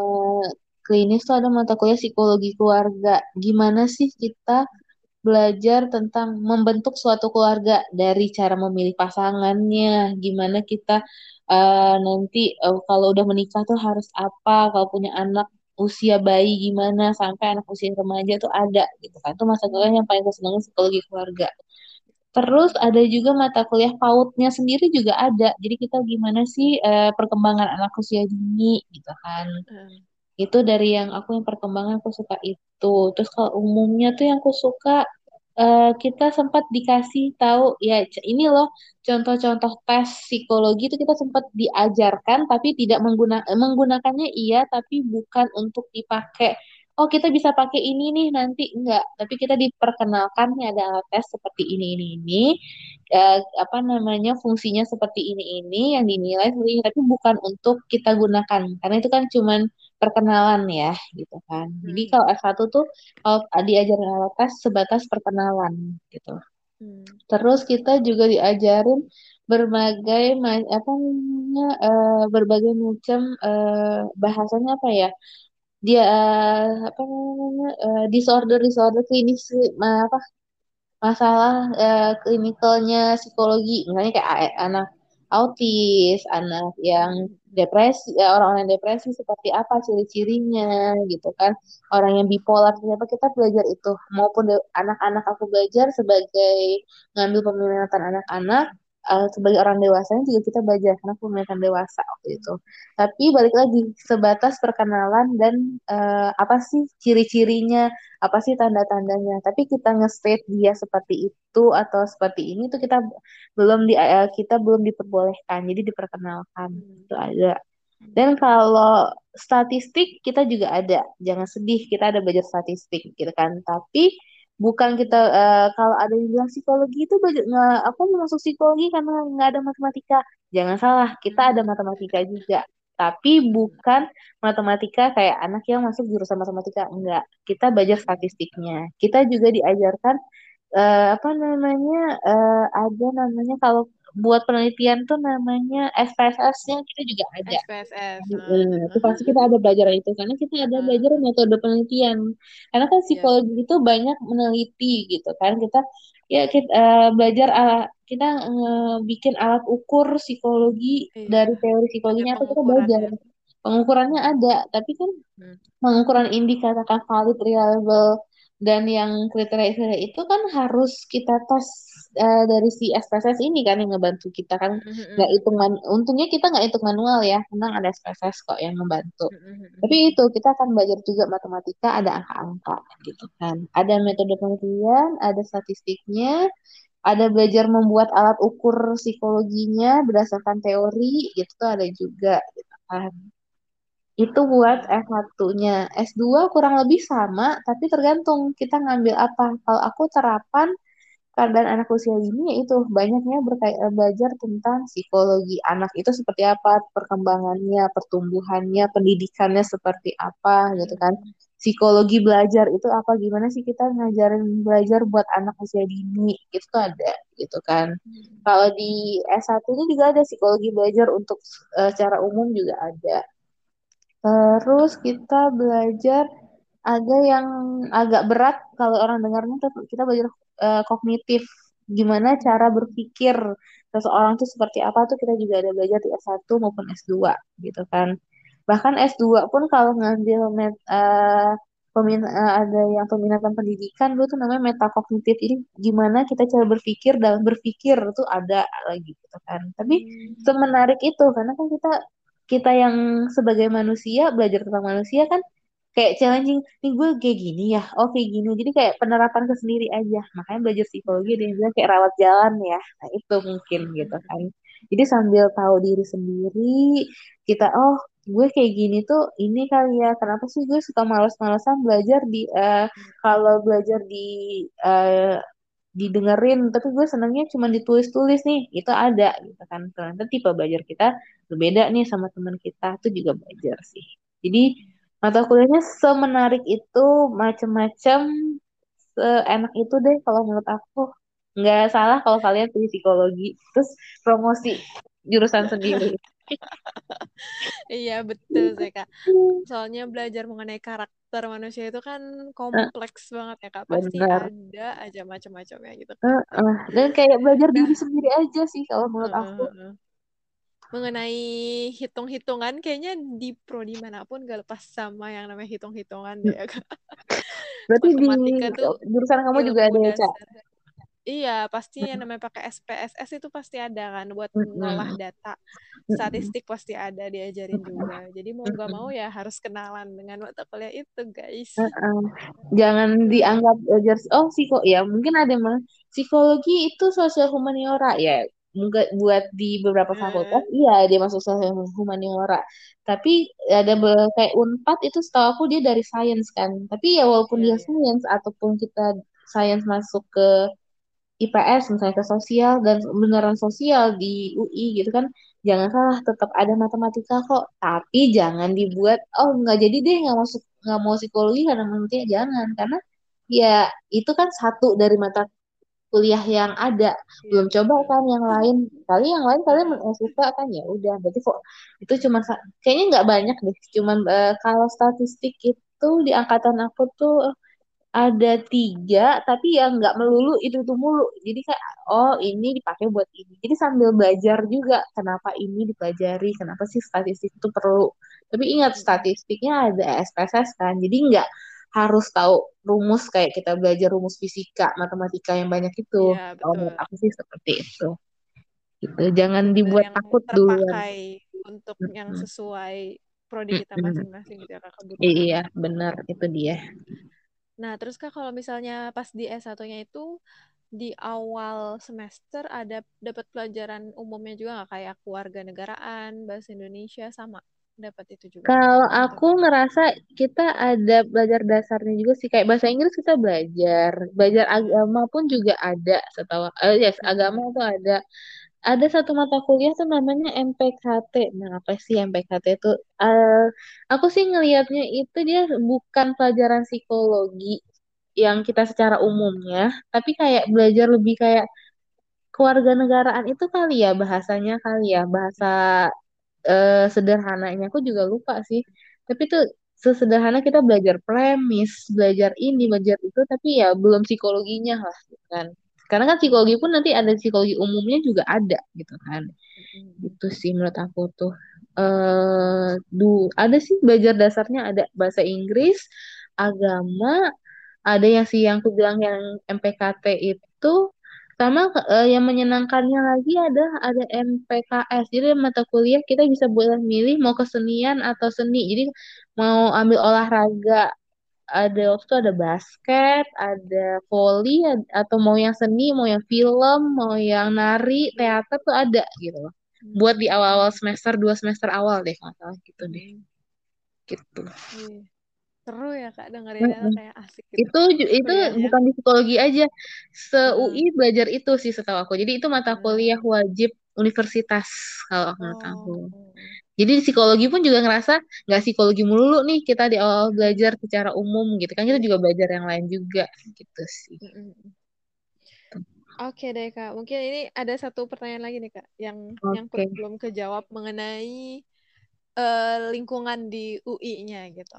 klinis tuh ada mata kuliah psikologi keluarga. Gimana sih kita belajar tentang membentuk suatu keluarga dari cara memilih pasangannya, gimana kita eh, nanti eh, kalau udah menikah tuh harus apa, kalau punya anak usia bayi gimana sampai anak usia remaja tuh ada gitu kan. Itu masa kuliah yang paling aku senangin psikologi keluarga. Terus ada juga mata kuliah PAUD-nya sendiri juga ada. Jadi kita gimana sih eh, perkembangan anak usia dini gitu kan. Hmm. Itu dari yang aku yang perkembangan aku suka itu. Terus kalau umumnya tuh yang aku suka eh, kita sempat dikasih tahu ya ini loh contoh-contoh tes psikologi itu kita sempat diajarkan tapi tidak mengguna menggunakannya iya tapi bukan untuk dipakai. Oh kita bisa pakai ini nih nanti enggak, tapi kita diperkenalkan nih ada alat tes seperti ini ini ini eh, apa namanya fungsinya seperti ini ini yang dinilai tapi bukan untuk kita gunakan karena itu kan cuman perkenalan ya gitu kan. Jadi Hmm. kalau S1 tuh kalau diajarin tes sebatas perkenalan gitu. Hmm. Terus kita juga diajarin berbagai apa namanya eh, berbagai macam eh, bahasanya apa ya? Dia apa namanya eh, disorder disorder klinis apa masalah eh, klinikalnya psikologi misalnya kayak anak autis, anak yang depresi, eh, orang-orang yang depresi seperti apa ciri-cirinya gitu kan, orang yang bipolar ternyata kita belajar itu. Maupun anak-anak aku belajar sebagai ngambil peminatan anak-anak eh, sebagai orang dewasanya juga kita belajar karena peminatan dewasa waktu itu. Tapi balik lagi sebatas perkenalan dan eh, apa sih ciri-cirinya apa sih tanda-tandanya. Tapi kita nge-state dia seperti itu atau seperti ini tuh kita belum di eh, kita belum diperbolehkan. Jadi diperkenalkan. Hmm. Itu ada. Dan kalau statistik kita juga ada. Jangan sedih, kita ada belajar statistik gitu kan. Tapi bukan kita eh, kalau ada yang bilang psikologi itu nggak aku mau masuk psikologi karena nggak ada matematika. Jangan salah, kita ada Hmm. matematika juga. Tapi bukan matematika kayak anak yang masuk jurusan matematika. Enggak, kita belajar statistiknya. Kita juga diajarkan eh, apa namanya eh, ada namanya kalau buat penelitian tuh namanya SPSS-nya kita juga ada. SPSS. Hmm, itu Hmm. pasti kita ada belajar itu karena kita ada belajar Hmm. metode penelitian. Karena kan Iya. psikologi itu banyak meneliti gitu kan. Kita ya kita eh, belajar ala- kita eh, bikin alat ukur psikologi Iya. dari teori psikologinya atau kita belajar. pengukurannya. Pengukurannya ada, tapi kan Hmm. pengukuran ini dikatakan valid, reliable, dan yang kriteria-kriteria itu kan harus kita tes eh, dari si SPSS ini kan yang ngebantu kita kan Hmm. nggak Hmm. hitung man- untungnya kita nggak hitung manual ya tenang ada SPSS kok yang ngebantu Hmm. tapi itu kita akan belajar juga matematika ada angka-angka gitu kan ada metode penelitian ada statistiknya ada belajar membuat alat ukur psikologinya berdasarkan teori gitu tuh ada juga gitu kan itu buat Hmm. S1-nya. S2 kurang lebih sama, tapi tergantung kita ngambil apa. Kalau aku terapan keadaan anak usia dini yaitu banyaknya berkait eh, belajar tentang psikologi anak itu seperti apa, perkembangannya, pertumbuhannya, pendidikannya seperti apa gitu kan. Psikologi belajar itu apa, gimana sih kita ngajarin belajar buat anak usia dini, itu ada gitu kan. Hmm. Kalau di S1 itu juga ada psikologi belajar untuk eh, secara umum juga ada. Terus kita belajar ada yang agak berat kalau orang dengarnya kita belajar eh, kognitif. Gimana cara berpikir seseorang tuh seperti apa tuh kita juga ada belajar di S1 maupun S2 gitu kan. Bahkan S2 pun kalau ngambil met, eh, pemin- eh, ada yang peminatan pendidikan dulu tuh namanya metakognitif. Ini gimana kita cara berpikir dalam berpikir tuh ada lagi gitu kan. Tapi Hmm. semenarik itu karena kan kita kita yang sebagai manusia belajar tentang manusia kan kayak challenging nih gue kayak gini ya oh kayak gini jadi kayak penerapan ke sendiri aja makanya belajar psikologi dia bilang kayak rawat jalan ya nah itu mungkin gitu kan Jadi sambil tahu diri sendiri, kita oh gue kayak gini tuh ini kali ya. Kenapa sih gue suka malas-malasan belajar di eh, kalau belajar di eh, didengerin, tapi gue senangnya cuma ditulis-tulis nih. Itu ada gitu kan. Ternyata tipe belajar kita berbeda nih sama teman kita itu juga belajar sih. Jadi mata kuliahnya semenarik itu, macam-macam, seenak itu deh kalau menurut aku. Nggak salah kalau kalian pilih psikologi, terus promosi jurusan sendiri. Iya betul sih kak. Soalnya belajar mengenai karakter manusia itu kan kompleks banget ya kak. Pasti Benar. ada aja macam-macamnya gitu kan. Eh, eh. Dan kayak belajar diri Nah, sendiri aja sih kalau menurut heeh, aku. heeh. Mengenai hitung-hitungan kayaknya di prodi mana pun gak lepas sama yang namanya hitung-hitungan deh ya kak. Berarti di tuh jurusan kamu juga ada ya, Cak? Iya, pasti yang namanya pakai SPSS itu pasti ada kan buat ngolah Mm-mm. data. Statistik pasti ada diajarin juga. Jadi mau nggak mau ya harus kenalan dengan mata kuliah itu, guys. Jangan dianggap belajar oh psiko ya mungkin ada mah psikologi itu sosial humaniora ya mungkin buat di beberapa fakultas Eh, iya dia masuk sosial humaniora tapi ada kayak Unpad itu setahu aku dia dari sains kan. Tapi ya walaupun Iya, dia iya. sains ataupun kita sains masuk ke IPS misalnya ke sosial dan beneran sosial di UI gitu kan jangan salah tetap ada matematika kok. Tapi jangan dibuat oh nggak jadi deh nggak masuk nggak mau psikologi karena matematika jangan. Karena ya itu kan satu dari mata kuliah yang ada. Iya, belum coba kan yang lain. Kali yang lain kalian suka kan? Ya udah berarti kok itu cuma kayaknya nggak banyak deh. Cuman eh, kalau statistik itu di angkatan aku tuh ada tiga tapi yang nggak melulu itu tuh mulu. Jadi kayak oh ini dipakai buat ini. Jadi sambil belajar juga kenapa ini dipelajari? Kenapa sih statistik itu perlu? Tapi ingat statistiknya ada SPSS kan. Jadi nggak harus tahu rumus kayak kita belajar rumus fisika matematika yang banyak itu. Iya, kalau menurut aku sih seperti itu. Gitu. Jangan dibuat yang takut terpakai untuk yang sesuai prodi kita masing-masing gitu ya kak kebutuhan. iya benar itu dia. Nah, terus Kak kalau misalnya pas di S1-nya itu di awal semester ada dapat pelajaran umumnya juga nggak? Kayak kewarganegaraan, bahasa Indonesia sama dapat itu juga Kalau aku ngerasa kita ada belajar dasarnya juga sih kayak bahasa Inggris kita belajar, belajar agama pun juga ada setahu eh yes, agama Heeh. itu ada. Ada satu mata kuliah tuh namanya MPKT. Nah, apa sih MPKT itu? Eh aku sih ngelihatnya itu dia bukan pelajaran psikologi yang kita secara umumnya, tapi kayak belajar lebih kayak kewarganegaraan itu kali ya bahasanya kali ya, bahasa eh, sederhananya. Aku juga lupa sih. Tapi tuh sesederhana kita belajar premis belajar ini belajar itu tapi ya belum psikologinya lah gitu kan. Karena kan psikologi pun nanti ada psikologi umumnya juga ada gitu kan. Heeh. itu sih menurut aku tuh. Eh du ada sih belajar dasarnya ada bahasa Inggris agama ada yang sih yang aku bilang yang MPKT itu sama eh, yang menyenangkannya lagi ada ada MPKS. Jadi mata kuliah kita bisa boleh milih mau kesenian atau seni. Jadi mau ambil olahraga ada waktu itu ada basket, ada volley, ad- atau mau yang seni, mau yang film, mau yang nari, teater tuh ada gitu loh. Buat di awal-awal semester, dua semester awal deh, kalau nggak salah gitu deh. Heeh. Gitu. Iya. Seru ya Kak dengerinnya tuh Mm-mm. kayak asik gitu Itu itu kuliahnya. bukan di psikologi aja. Se-UI Heeh. belajar itu sih setahu aku. Jadi itu mata kuliah Heeh. wajib universitas kalau aku menurut aku. Oh. Jadi di psikologi pun juga ngerasa nggak psikologi melulu nih kita di awal Heeh. belajar secara umum gitu kan kita juga belajar yang lain juga gitu sih. Heeh. Oke deh Kak, mungkin ini ada satu pertanyaan lagi nih Kak, yang nyangkut Oke, belum kejawab mengenai eh, lingkungan di UI-nya gitu.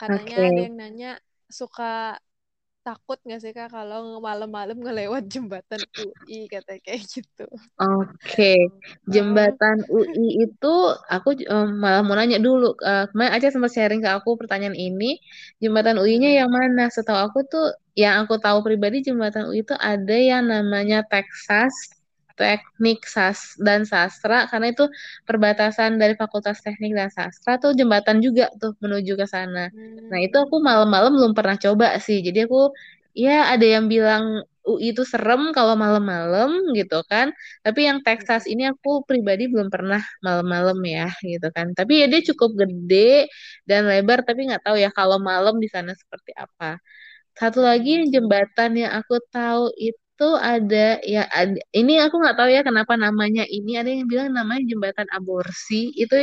Katanya ada oke. yang nanya suka takut nggak sih Kak kalau malam-malam ngelewat jembatan UI kata kayak gitu. Oke, Heeh. jembatan UI itu aku em, malah mau nanya dulu. Eh, kemarin aja sempat sharing ke aku pertanyaan ini. Jembatan UI-nya yang mana? Setahu aku tuh, yang aku tahu pribadi jembatan UI itu ada yang namanya Texas, Teknik Sas dan Sastra, karena itu perbatasan dari Fakultas Teknik dan Sastra tuh jembatan juga tuh menuju ke sana. Nah itu aku Hmm. malam-malam belum pernah coba sih. Jadi aku ya ada yang bilang UI itu serem kalau malam-malam gitu kan. Tapi yang Texas ini aku pribadi belum pernah malam-malam ya gitu kan. Tapi ya dia cukup gede dan lebar tapi nggak tahu ya kalau malam di sana seperti apa. Satu lagi yang Mm-mm. jembatan yang aku tahu itu ada ya ada- ini aku nggak tahu ya kenapa namanya ini ada yang bilang namanya jembatan aborsi itu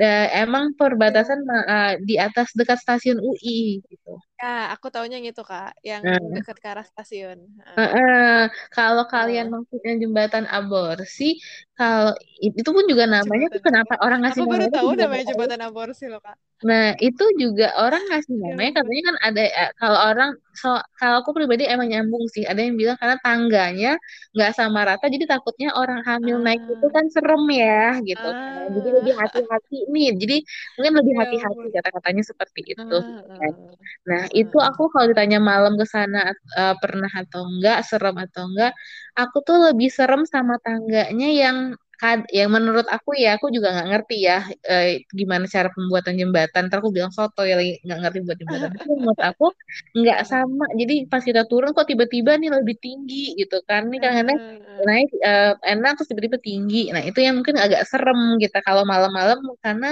da- emang perbatasan uh, di atas dekat stasiun UI gitu. Ya, aku taunya yang itu Kak, yang Nah, dekat ke arah stasiun. Heeh. Heeh. Kalau kalian Heeh. maksudnya jembatan aborsi, kalau itu pun juga namanya tuh Jembatan kenapa orang ngasih Aku baru tahu namanya jembatan aborsi loh Kak. Nah, itu juga orang ngasih Ya namanya katanya kan ada eh, kalau orang so kalau aku pribadi emang nyambung sih. Ada yang bilang karena tangganya nggak sama rata, jadi takutnya orang hamil naik itu Ah, kan serem ya gitu kan. Jadi lebih ah, hati-hati nih. Jadi mungkin lebih ya hati-hati kata-katanya seperti itu. Ah, kan. ah, Nah, itu ah. aku kalau ditanya malam ke sana eh, pernah atau enggak, serem atau enggak, aku tuh lebih serem sama tangganya yang kad- yang menurut aku ya, aku juga nggak ngerti ya eh, gimana cara pembuatan jembatan. Ntar aku bilang soto ya lagi nggak ngerti buat jembatan. Tapi menurut aku nggak sama. Jadi pas kita turun kok tiba-tiba nih lebih tinggi gitu kan. Ini kadang-kadang ah, naik eh, enak terus tiba-tiba tinggi. Nah, itu yang mungkin agak serem gitu kalau malam-malam karena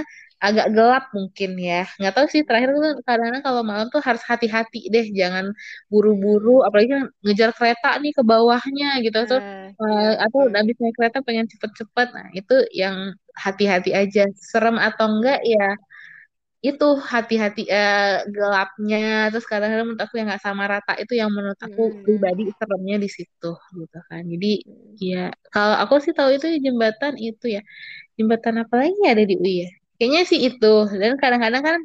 agak gelap mungkin ya. Nggak tahu sih terakhir tuh kadang-kadang kalau malam tuh harus hati-hati deh, jangan buru-buru, apalagi kan ngejar kereta nih ke bawahnya gitu. Eh, iya aku betul. habis naik kereta pengen cepet-cepet. Nah, itu yang hati-hati aja. Serem atau enggak ya itu hati-hati eh, gelapnya. Terus kadang-kadang menurut aku yang nggak sama rata itu yang menurut aku Hmm. pribadi seremnya di situ gitu kan. Jadi Hmm. ya kalau aku sih tahu itu jembatan itu ya. Jembatan apa lagi ada di UI ya? Kayaknya sih itu. Dan kadang-kadang kan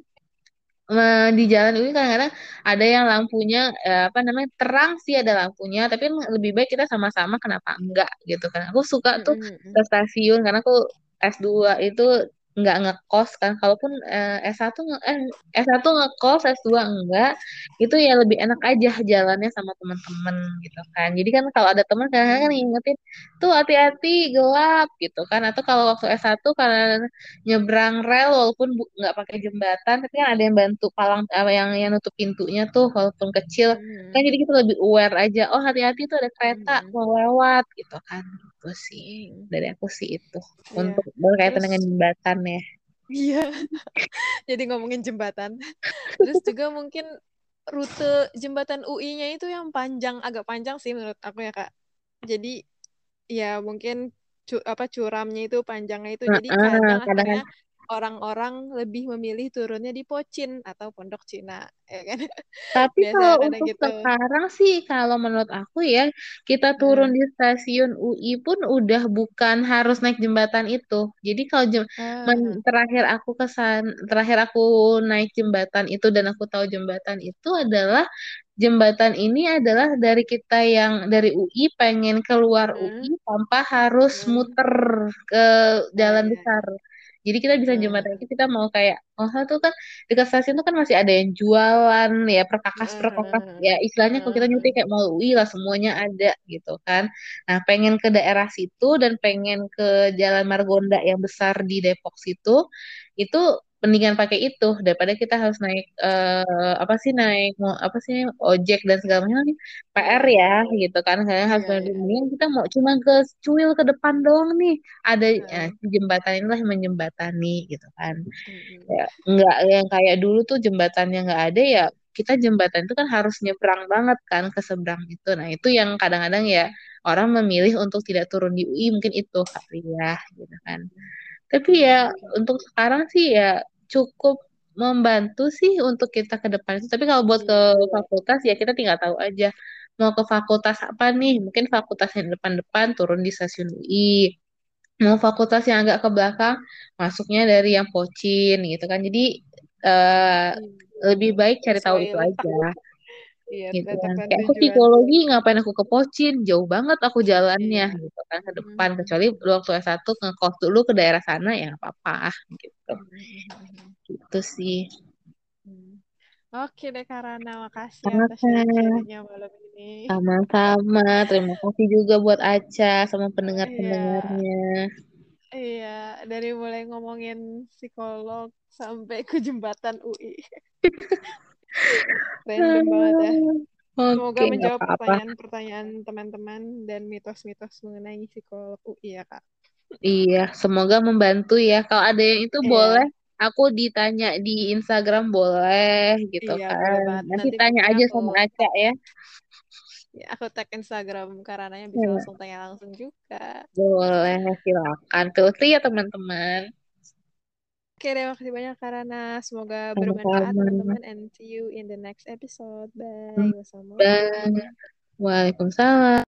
di jalan UI kadang-kadang ada yang lampunya eh, apa namanya terang sih ada lampunya tapi lebih baik kita sama-sama kenapa enggak gitu kan aku suka tuh ke stasiun karena aku S2 itu nggak ngekos kan kalaupun eh, S1 nge- eh, S1 ngekos S2 enggak itu ya lebih enak aja jalannya sama teman-teman gitu kan jadi kan kalau ada teman kadang-kadang kan Hmm. ngingetin tuh hati-hati gelap gitu kan atau kalau waktu S1 karena nyebrang rel walaupun bu- nggak pakai jembatan tapi kan ada yang bantu palang apa yang yang nutup pintunya tuh walaupun kecil kan Hmm. jadi kita lebih aware aja oh hati-hati tuh ada kereta Hmm. mau lewat gitu kan gitu sih dari aku sih itu Iya. untuk berkaitan Terus dengan jembatan ya iya, jadi ngomongin jembatan. Terus juga mungkin rute jembatan UI-nya itu yang panjang, agak panjang sih menurut aku ya, Kak. Jadi ya mungkin cu- apa curamnya itu panjangnya itu jadi kadang kadang akhirnya orang-orang lebih memilih turunnya di Pocin atau Pondok Cina, ya kan? Tapi kalau untuk gitu. sekarang sih, kalau menurut aku ya, kita turun Nah, di stasiun UI pun udah bukan harus naik jembatan itu. Jadi kalau jem- men- ah, terakhir aku kesan, terakhir aku naik jembatan itu dan aku tahu jembatan itu adalah jembatan ini adalah dari kita yang dari UI pengen keluar UI hmm, tanpa harus hmm. muter ke jalan iya. besar. Jadi kita bisa jembatan Ah, itu kita mau kayak oh tuh kan dekat stasiun tuh kan masih ada yang jualan ya perkakas perkakas ah, ya istilahnya kalau kita nyuti kayak mau UI lah semuanya ada gitu kan. Nah pengen ke daerah situ dan pengen ke Jalan Margonda yang besar di Depok situ itu mendingan pakai itu daripada kita harus naik eh, apa sih naik mau apa sih ojek dan segala macam PR ya gitu kan. Kayak harus Iya, iya. mendingan kita mau cuma ke cuil ke depan doang nih. Ada ya, Ah, si jembatan inilah yang menjembatani gitu kan. Hmm, ya nggak yang kayak dulu tuh jembatannya nggak ada ya kita jembatan itu kan harus nyebrang banget kan ke seberang itu. Nah itu yang kadang-kadang ya orang memilih untuk tidak turun di UI mungkin itu kali ya gitu kan. Tapi ya untuk sekarang sih ya cukup membantu sih untuk kita ke depan itu. Tapi kalau buat ke fakultas ya kita tinggal tahu aja. Mau ke fakultas apa nih? Mungkin fakultas yang depan-depan turun di stasiun UI mau fakultas yang agak ke belakang masuknya dari yang pocin gitu kan. Jadi eh, lebih baik cari tahu itu letak. aja Iya, gitu kan. kayak aku psikologi ngapain aku ke pocin? Jauh banget aku jalannya Iya. gitu kan ke depan. Hmm, kecuali waktu S1 ngekos dulu ke daerah sana ya apa-apa gitu. Hmm, hmm, hmm, gitu sih. Hmm. Oke deh Karana, makasih atas sama sharing-sharingnya malam ini. sama-sama. Terima kasih juga buat Aca sama Iya, pendengar-pendengarnya. Iya. Dari mulai ngomongin psikolog sampai ke jembatan UI. Random banget ya. Semoga Oke, nggak menjawab pertanyaan-pertanyaan teman-teman dan mitos-mitos mengenai psikolog UI ya, Kak. Iya, semoga membantu ya. Kalau ada yang itu boleh, Iya, aku ditanya di Instagram boleh gitu iya boleh kan. Nanti Nanti tanya aja aku sama Aca ya. ya, aku tag Instagram karena bisa Iya, langsung tanya langsung juga. boleh, silakan. Tuh ya teman-teman. Oke, terima kasih banyak karena semoga bermanfaat teman-teman and see you in the next episode. Bye. Bye. Wassalamualaikum. Waalaikumsalam.